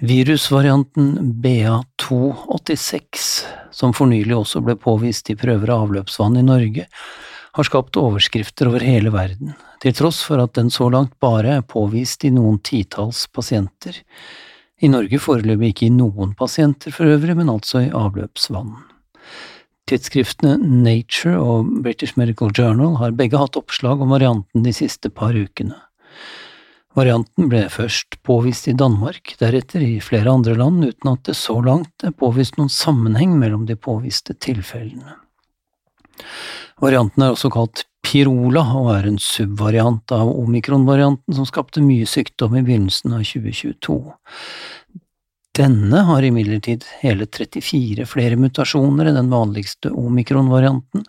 Virusvarianten BA286, som for nylig også ble påvist i prøver av avløpsvann i Norge, har skapt overskrifter over hele verden, til tross for at den så langt bare er påvist i noen titalls pasienter. I Norge foreløpig ikke i noen pasienter for øvrig, men altså i avløpsvann. Tidsskriftene Nature og British Medical Journal har begge hatt oppslag om varianten de siste par ukene. Varianten ble først påvist i Danmark, deretter i flere andre land, uten at det så langt er påvist noen sammenheng mellom de påviste tilfellene. Varianten er også kalt pirola og er en subvariant av omikron-varianten som skapte mye sykdom i begynnelsen av 2022. Denne har imidlertid hele 34 flere mutasjoner enn den vanligste omikron-varianten,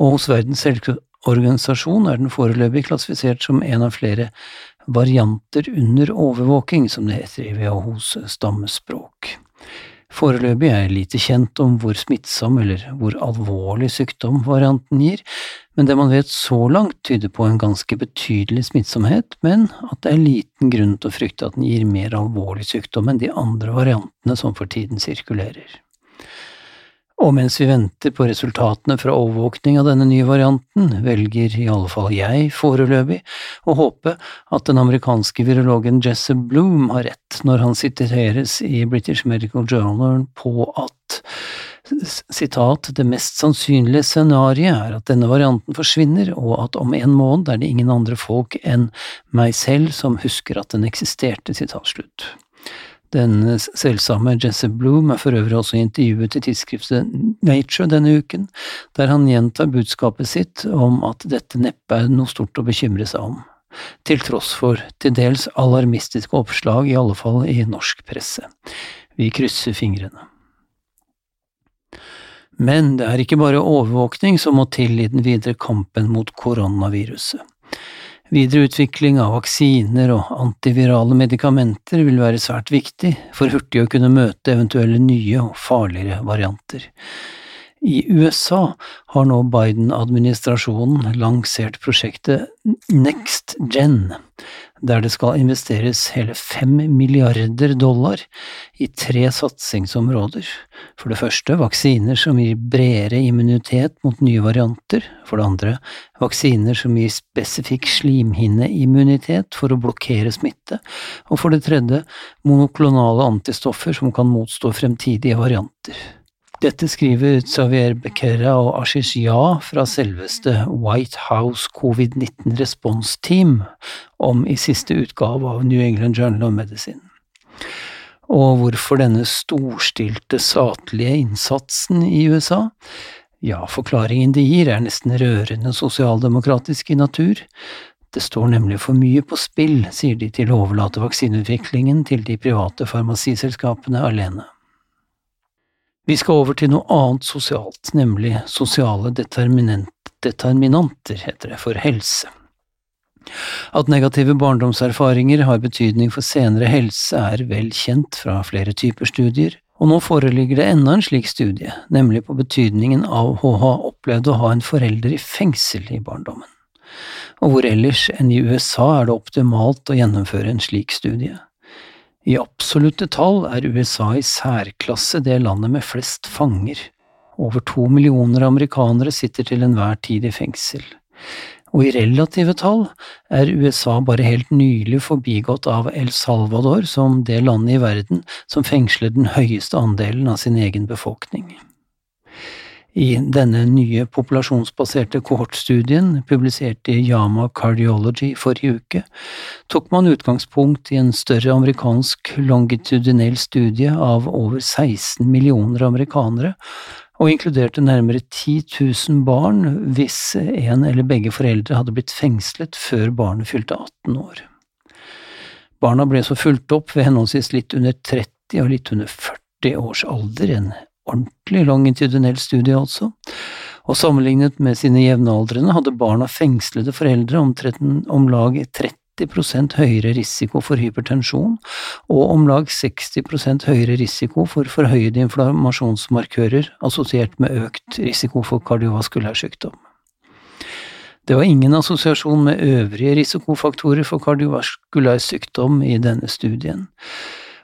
og hos Verdens helseorganisasjon er den foreløpig klassifisert som en av flere varianter under overvåking, som det heter i WHOs stammespråk. Foreløpig er jeg lite kjent om hvor smittsom eller hvor alvorlig sykdom varianten gir, men det man vet så langt tyder på en ganske betydelig smittsomhet, men at det er liten grunn til å frykte at den gir mer alvorlig sykdom enn de andre variantene som for tiden sirkulerer. Og mens vi venter på resultatene fra overvåkning av denne nye varianten, velger i alle fall jeg foreløpig å håpe at den amerikanske virologen Jesse Bloom har rett når han siteres i British Medical Journal på at sitat, det mest sannsynlige scenarioet er at denne varianten forsvinner, og at om en måned er det ingen andre folk enn meg selv som husker at den eksisterte, sitat slutt. Den selvsamme Jesse Bloom er for øvrig også intervjuet i tidsskriftet Nature denne uken, der han gjentar budskapet sitt om at dette neppe er noe stort å bekymre seg om, til tross for til dels alarmistiske oppslag, i alle fall i norsk presse. Vi krysser fingrene. Men det er ikke bare overvåkning som må til i den videre kampen mot koronaviruset. Videre utvikling av vaksiner og antivirale medikamenter vil være svært viktig for hurtig å kunne møte eventuelle nye og farligere varianter. I USA har nå Biden-administrasjonen lansert prosjektet NextGen, der det skal investeres hele fem milliarder dollar i tre satsingsområder. For det første vaksiner som gir bredere immunitet mot nye varianter. For det andre vaksiner som gir spesifikk slimhinneimmunitet for å blokkere smitte. Og for det tredje monoklonale antistoffer som kan motstå fremtidige varianter. Dette skriver Xavier Becerra og Ashish Ja fra selveste White House covid-19 Response Team om i siste utgave av New England Journal of Medicine. Og hvorfor denne storstilte statlige innsatsen i USA? Ja, forklaringen de gir er nesten rørende sosialdemokratisk i natur. Det står nemlig for mye på spill, sier de til å overlate vaksineutviklingen til de private farmasiselskapene alene. Vi skal over til noe annet sosialt, nemlig sosiale determinanter, heter det, for helse. At negative barndomserfaringer har betydning for senere helse er vel kjent fra flere typer studier, og nå foreligger det enda en slik studie, nemlig på betydningen av å ha opplevd å ha en forelder i fengsel i barndommen. Og hvor ellers enn i USA er det optimalt å gjennomføre en slik studie? I absolutte tall er USA i særklasse det landet med flest fanger. Over to millioner amerikanere sitter til enhver tid i fengsel. Og i relative tall er USA bare helt nylig forbigått av El Salvador som det landet i verden som fengsler den høyeste andelen av sin egen befolkning. I denne nye populasjonsbaserte kohortstudien, publisert i Yama Cardiology forrige uke, tok man utgangspunkt i en større amerikansk longitudinell studie av over 16 millioner amerikanere, og inkluderte nærmere 10 000 barn hvis en eller begge foreldre hadde blitt fengslet før barnet fylte 18 år. Barna ble så fulgt opp ved henholdsvis litt under 30 30 og litt under 40 års alder, en ordentlig longitudinell studie altså, og sammenlignet med sine jevnaldrende hadde barn av fengslede foreldre om lag 30 høyere risiko for hypertensjon og om lag 60% høyere risiko for forhøyede inflammasjonsmarkører assosiert med økt risiko for kardiovaskulær sykdom. Det var ingen assosiasjon med øvrige risikofaktorer for kardiovaskulær sykdom i denne studien,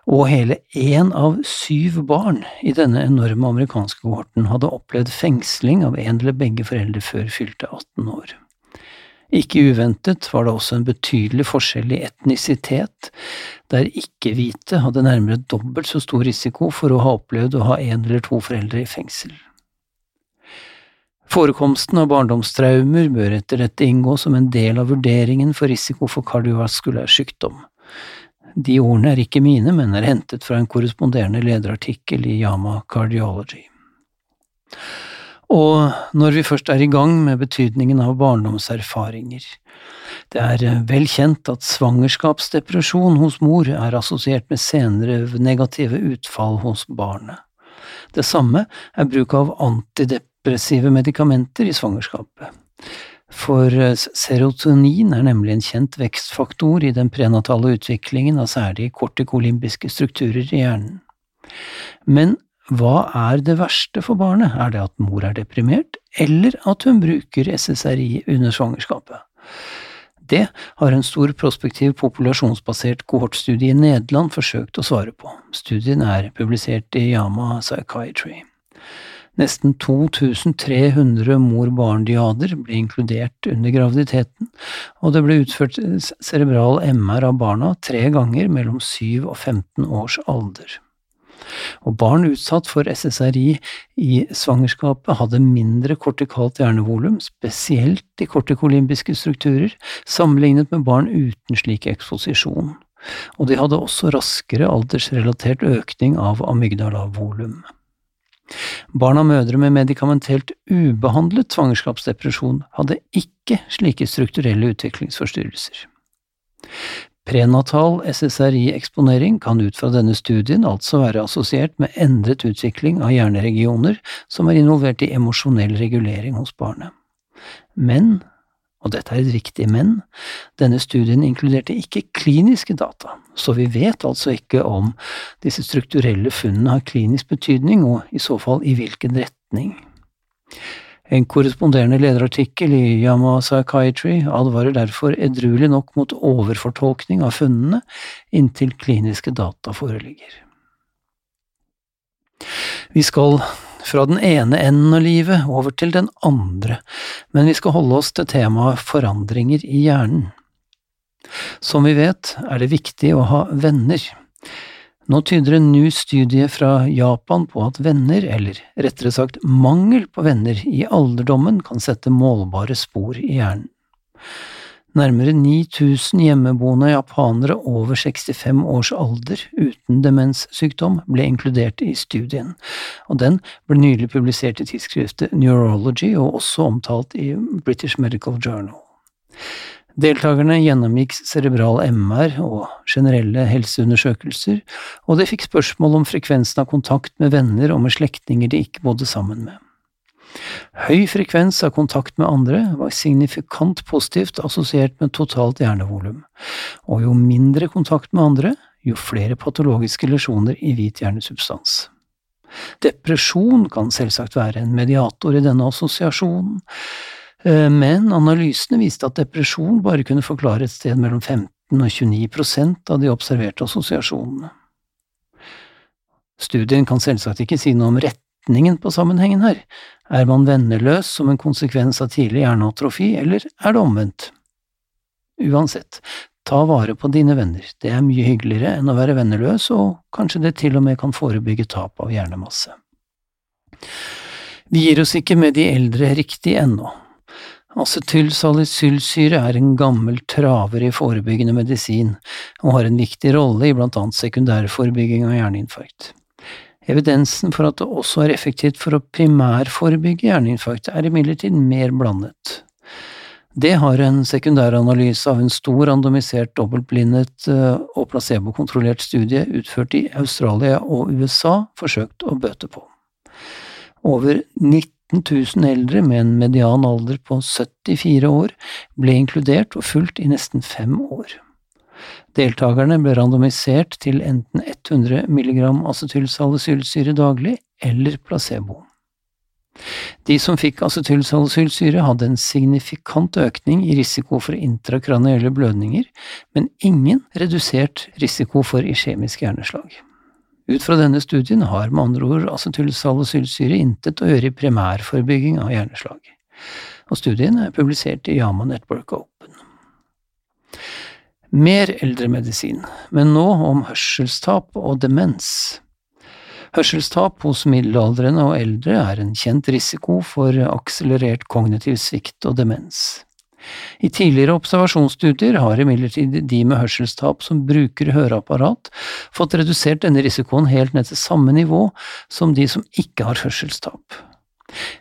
og hele én av syv barn i denne enorme amerikanske kohorten hadde opplevd fengsling av en eller begge foreldre før fylte 18 år. Ikke uventet var det også en betydelig forskjell i etnisitet, der ikke-hvite hadde nærmere dobbelt så stor risiko for å ha opplevd å ha en eller to foreldre i fengsel. Forekomsten av barndomstraumer bør etter dette inngå som en del av vurderingen for risiko for kardiovaskulær sykdom. De ordene er ikke mine, men er hentet fra en korresponderende lederartikkel i Yama Cardiology. Og når vi først er i gang med betydningen av barndomserfaringer, det er vel kjent at svangerskapsdepresjon hos mor er assosiert med senere negative utfall hos barnet. Det samme er bruk av antidepressive medikamenter i svangerskapet. For eh, serotonin er nemlig en kjent vekstfaktor i den prenatale utviklingen av særlig kortikolimbiske strukturer i hjernen. Men hva er det verste for barnet, er det at mor er deprimert, eller at hun bruker SSRI under svangerskapet? Det har en stor prospektiv populasjonsbasert kohortstudie i Nederland forsøkt å svare på. Studien er publisert i Yama Psychiatry. Nesten 2300 mor-barn-diader ble inkludert under graviditeten, og det ble utført cerebral MR av barna tre ganger mellom 7 og 15 års alder og barn utsatt for SSRI i svangerskapet hadde mindre kortikalt hjernevolum, spesielt i kortikolimbiske strukturer, sammenlignet med barn uten slik eksposisjon, og de hadde også raskere aldersrelatert økning av amygdala-volum. Barn av mødre med medikamentelt ubehandlet svangerskapsdepresjon hadde ikke slike strukturelle utviklingsforstyrrelser. Prenatal SSRI-eksponering kan ut fra denne studien altså være assosiert med endret utvikling av hjerneregioner som er involvert i emosjonell regulering hos barnet. Men, og dette er et viktig men, denne studien inkluderte ikke kliniske data, så vi vet altså ikke om disse strukturelle funnene har klinisk betydning, og i så fall i hvilken retning. En korresponderende lederartikkel i Yama Psychiatry advarer derfor edruelig nok mot overfortolkning av funnene inntil kliniske data foreligger. Vi skal fra den ene enden av livet over til den andre, men vi skal holde oss til temaet forandringer i hjernen. Som vi vet, er det viktig å ha venner. Nå tyder en ny studie fra Japan på at venner, eller rettere sagt mangel på venner, i alderdommen kan sette målbare spor i hjernen. Nærmere 9000 hjemmeboende japanere over 65 års alder uten demenssykdom ble inkludert i studien, og den ble nylig publisert i tidsskriftet Neurology og også omtalt i British Medical Journal. Deltakerne gjennomgikk cerebral MR og generelle helseundersøkelser, og de fikk spørsmål om frekvensen av kontakt med venner og med slektninger de ikke bodde sammen med. Høy frekvens av kontakt med andre var signifikant positivt assosiert med totalt hjernevolum, og jo mindre kontakt med andre, jo flere patologiske lesjoner i hvit hjernesubstans. Depresjon kan selvsagt være en mediator i denne assosiasjonen, Eh, men analysene viste at depresjon bare kunne forklare et sted mellom 15 og 29 prosent av de observerte assosiasjonene. Studien kan selvsagt ikke si noe om retningen på sammenhengen her. Er man venneløs som en konsekvens av tidlig hjerneatrofi, eller er det omvendt? Uansett, ta vare på dine venner, det er mye hyggeligere enn å være venneløs, og kanskje det til og med kan forebygge tap av hjernemasse. Vi gir oss ikke med de eldre riktig ennå. Acetylsalicylsyre er en gammel traver i forebyggende medisin, og har en viktig rolle i blant annet sekundærforebygging av hjerneinfarkt. Evidensen for at det også er effektivt for å primærforebygge hjerneinfarkt, er imidlertid mer blandet. Det har en sekundæranalyse av en stor randomisert, dobbeltblindet eh, og placebokontrollert studie utført i Australia og USA forsøkt å bøte på. Over 19 000 eldre med en median alder på 74 år ble inkludert og fulgt i nesten fem år. Deltakerne ble randomisert til enten 100 mg acetylsalicylsyre daglig eller placebo. De som fikk acetylsalicylsyre hadde en signifikant økning i risiko for intrakranielle blødninger, men ingen redusert risiko for iskjemisk hjerneslag. Ut fra denne studien har med andre ord acetylsalicylsyre intet å gjøre i primærforebygging av hjerneslag, og studien er publisert i Yama Network Open. Mer eldremedisin, men nå om hørselstap og demens. Hørselstap hos middelaldrende og eldre er en kjent risiko for akselerert kognitiv svikt og demens. I tidligere observasjonsstudier har imidlertid de med hørselstap som bruker høreapparat, fått redusert denne risikoen helt ned til samme nivå som de som ikke har hørselstap.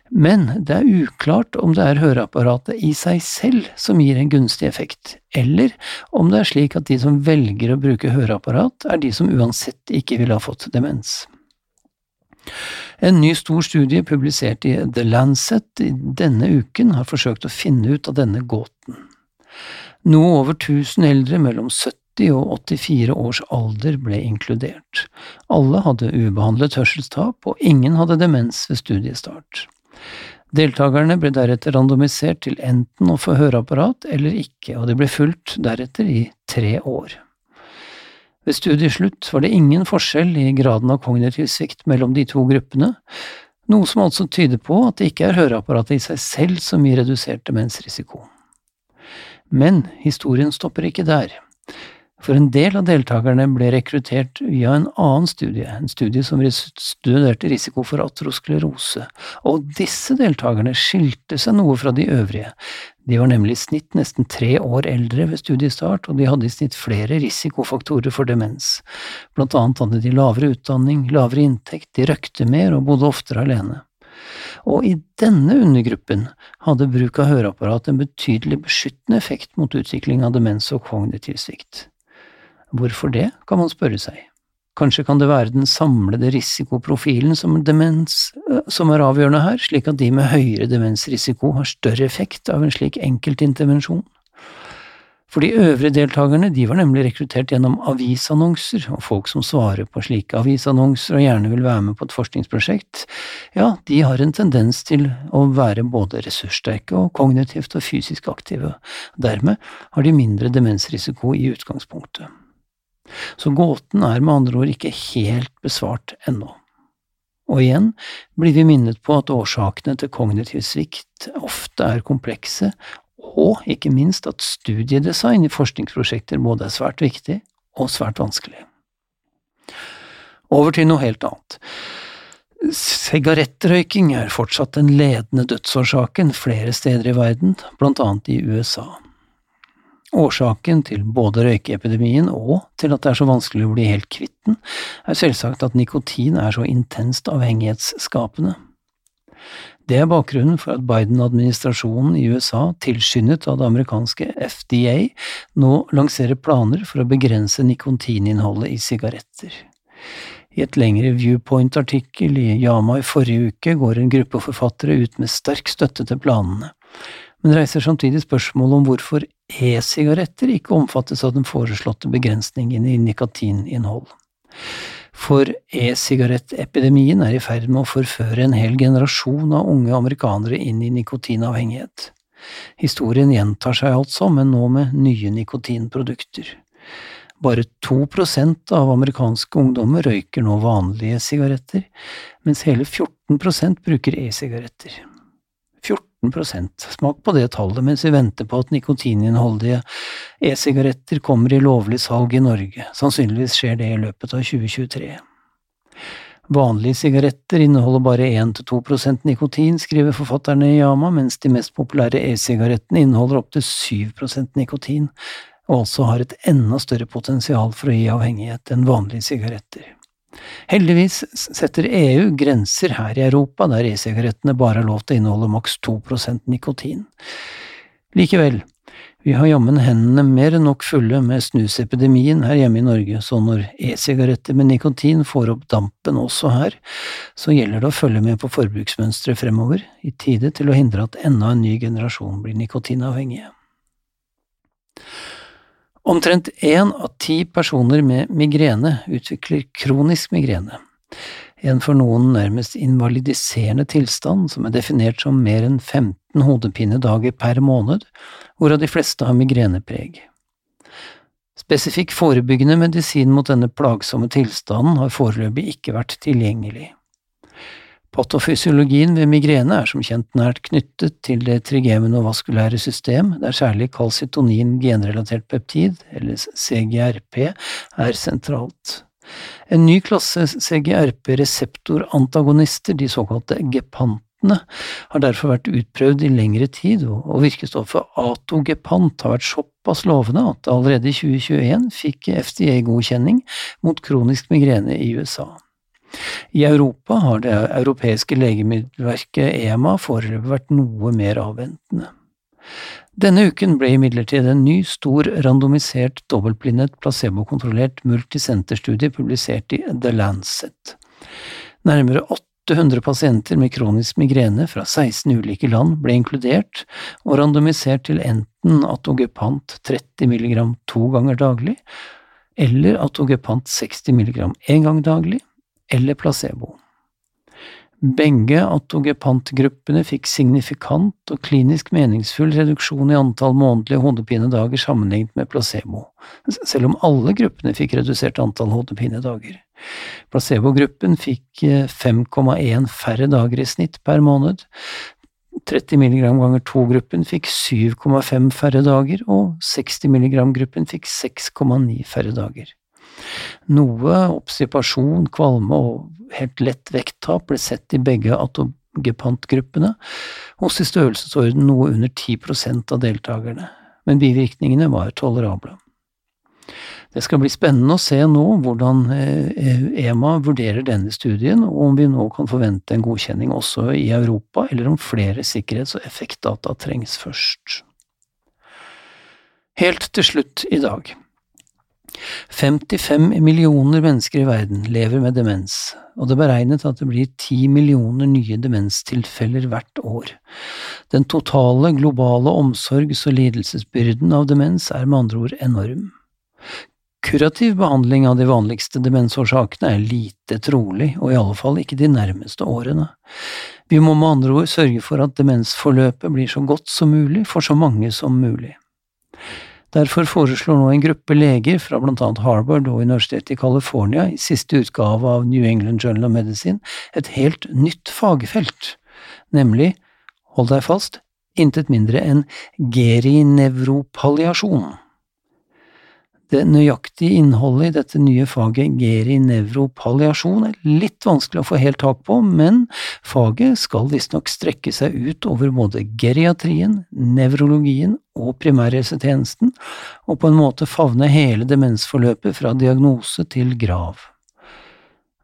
Men det er uklart om det er høreapparatet i seg selv som gir en gunstig effekt, eller om det er slik at de som velger å bruke høreapparat, er de som uansett ikke ville ha fått demens. En ny stor studie publisert i The Lancet denne uken har forsøkt å finne ut av denne gåten. Noe over 1000 eldre mellom 70 og 84 års alder ble inkludert. Alle hadde ubehandlet hørselstap, og ingen hadde demens ved studiestart. Deltakerne ble deretter randomisert til enten å få høreapparat eller ikke, og de ble fulgt deretter i tre år. Ved studieslutt var det ingen forskjell i graden av kognitiv svikt mellom de to gruppene, noe som altså tyder på at det ikke er høreapparatet i seg selv som gir redusert demensrisiko. Men historien stopper ikke der. For en del av deltakerne ble rekruttert via en annen studie, en studie som studerte risiko for atrosklerose, og disse deltakerne skilte seg noe fra de øvrige. De var nemlig i snitt nesten tre år eldre ved studiestart, og de hadde i snitt flere risikofaktorer for demens. Blant annet hadde de lavere utdanning, lavere inntekt, de røkte mer og bodde oftere alene. Og i denne undergruppen hadde bruk av høreapparat en betydelig beskyttende effekt mot utvikling av demens og kognitiv svikt. Hvorfor det, kan man spørre seg. Kanskje kan det være den samlede risikoprofilen som, demens, eh, som er avgjørende her, slik at de med høyere demensrisiko har større effekt av en slik enkeltintervensjon? For de øvrige deltakerne, de var nemlig rekruttert gjennom avisannonser, og folk som svarer på slike avisannonser og gjerne vil være med på et forskningsprosjekt, ja, de har en tendens til å være både ressurssterke og kognitivt og fysisk aktive. Dermed har de mindre demensrisiko i utgangspunktet. Så gåten er med andre ord ikke helt besvart ennå. Og igjen blir vi minnet på at årsakene til kognitiv svikt ofte er komplekse, og ikke minst at studiedesign i forskningsprosjekter både er svært viktig og svært vanskelig. Over til noe helt annet. Sigarettrøyking er fortsatt den ledende dødsårsaken flere steder i verden, blant annet i USA. Årsaken til både røykeepidemien og til at det er så vanskelig å bli helt kvitt den, er selvsagt at nikotin er så intenst avhengighetsskapende. Det er bakgrunnen for at Biden-administrasjonen i USA, tilskyndet av det amerikanske FDA, nå lanserer planer for å begrense nikotininnholdet i sigaretter. I et lengre Viewpoint-artikkel i Yama i forrige uke går en gruppe forfattere ut med sterk støtte til planene men reiser samtidig spørsmål om hvorfor e-sigaretter ikke omfattes av den foreslåtte begrensningen i nikotininnhold. For e-sigarettepidemien er i ferd med å forføre en hel generasjon av unge amerikanere inn i nikotinavhengighet. Historien gjentar seg altså, men nå med nye nikotinprodukter. Bare to prosent av amerikanske ungdommer røyker nå vanlige sigaretter, mens hele 14% bruker e-sigaretter. 14% Smak på det tallet mens vi venter på at nikotininnholdige e-sigaretter kommer i lovlig salg i Norge. Sannsynligvis skjer det i løpet av 2023. Vanlige sigaretter inneholder bare 1–2% nikotin, skriver forfatterne i Yama, mens de mest populære e-sigarettene inneholder opptil 7% nikotin, og altså har et enda større potensial for å gi avhengighet enn vanlige sigaretter. Heldigvis setter EU grenser her i Europa, der e-sigarettene bare har lov til å inneholde maks 2% nikotin. Likevel, vi har jammen hendene mer enn nok fulle med snusepidemien her hjemme i Norge, så når e-sigaretter med nikotin får opp dampen også her, så gjelder det å følge med på forbruksmønsteret fremover, i tide til å hindre at enda en ny generasjon blir nikotinavhengige. Omtrent én av ti personer med migrene utvikler kronisk migrene, en for noen nærmest invalidiserende tilstand som er definert som mer enn 15 hodepinedager per måned, hvorav de fleste har migrenepreg. Spesifikk forebyggende medisin mot denne plagsomme tilstanden har foreløpig ikke vært tilgjengelig. Patofysiologien ved migrene er som kjent nært knyttet til det trigeminovaskulære system, der særlig kalcitonin genrelatert peptid, eller CGRP, er sentralt. En ny klasse CGRP-reseptorantagonister, de såkalte gepantene, har derfor vært utprøvd i lengre tid, og virkestoffet atogepant har vært såpass lovende at det allerede i 2021 fikk FDA-godkjenning mot kronisk migrene i USA. I Europa har det europeiske legemiddelverket EMA foreløpig vært noe mer avventende. Denne uken ble imidlertid en ny, stor, randomisert, dobbeltblindet, placebokontrollert multisenterstudie publisert i The Lancet. Nærmere 800 pasienter med kronisk migrene fra 16 ulike land ble inkludert og randomisert til enten atogepant 30 mg to ganger daglig, eller atogepant 60 mg én gang daglig, eller placebo. Begge atogepantgruppene fikk signifikant og klinisk meningsfull reduksjon i antall månedlige hodepinedager sammenlignet med placebo, selv om alle gruppene fikk redusert antall hodepinedager. Placebogruppen fikk 5,1 eh, færre dager i snitt per måned, 30 mg ganger 2-gruppen fikk 7,5 færre dager, og 60 mg-gruppen fikk 6,9 færre dager. Noe obstipasjon, kvalme og helt lett vekttap ble sett i begge atogepantgruppene, hos i størrelsesorden noe under 10% av deltakerne, men bivirkningene var tolerable. Det skal bli spennende å se nå hvordan EMA eh, vurderer denne studien, og om vi nå kan forvente en godkjenning også i Europa, eller om flere sikkerhets- og effektdata trengs først. Helt til slutt i dag. 55 millioner mennesker i verden lever med demens, og det er beregnet at det blir 10 millioner nye demenstilfeller hvert år. Den totale globale omsorgs- og lidelsesbyrden av demens er med andre ord enorm. Kurativ behandling av de vanligste demensårsakene er lite trolig, og i alle fall ikke de nærmeste årene. Vi må med andre ord sørge for at demensforløpet blir så godt som mulig for så mange som mulig. Derfor foreslår nå en gruppe leger fra annet Harvard og Universitetet i California i siste utgave av New England Journal of Medicine et helt nytt fagfelt, nemlig, hold deg fast, intet mindre enn gerinevropalliasjon. Det nøyaktige innholdet i dette nye faget gerinevropalliasjon er litt vanskelig å få helt tak på, men faget skal visstnok strekke seg ut over både geriatrien, nevrologien og primærhelsetjenesten, og på en måte favne hele demensforløpet fra diagnose til grav.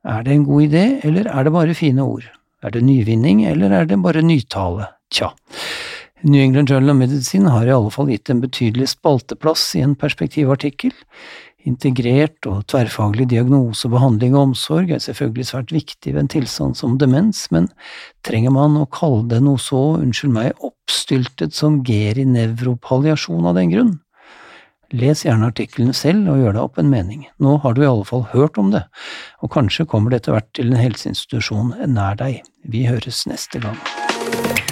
Er det en god idé, eller er det bare fine ord? Er det nyvinning, eller er det bare nytale? Tja. New England Journal of Medicine har i alle fall gitt en betydelig spalteplass i en perspektivartikkel. Integrert og tverrfaglig diagnose, behandling og omsorg er selvfølgelig svært viktig ved en tilstand som demens, men trenger man å kalle det noe så, unnskyld meg, oppstyltet som gerinevropalliasjon av den grunn? Les gjerne artikkelen selv og gjør deg opp en mening. Nå har du i alle fall hørt om det, og kanskje kommer det etter hvert til en helseinstitusjon nær deg. Vi høres neste gang.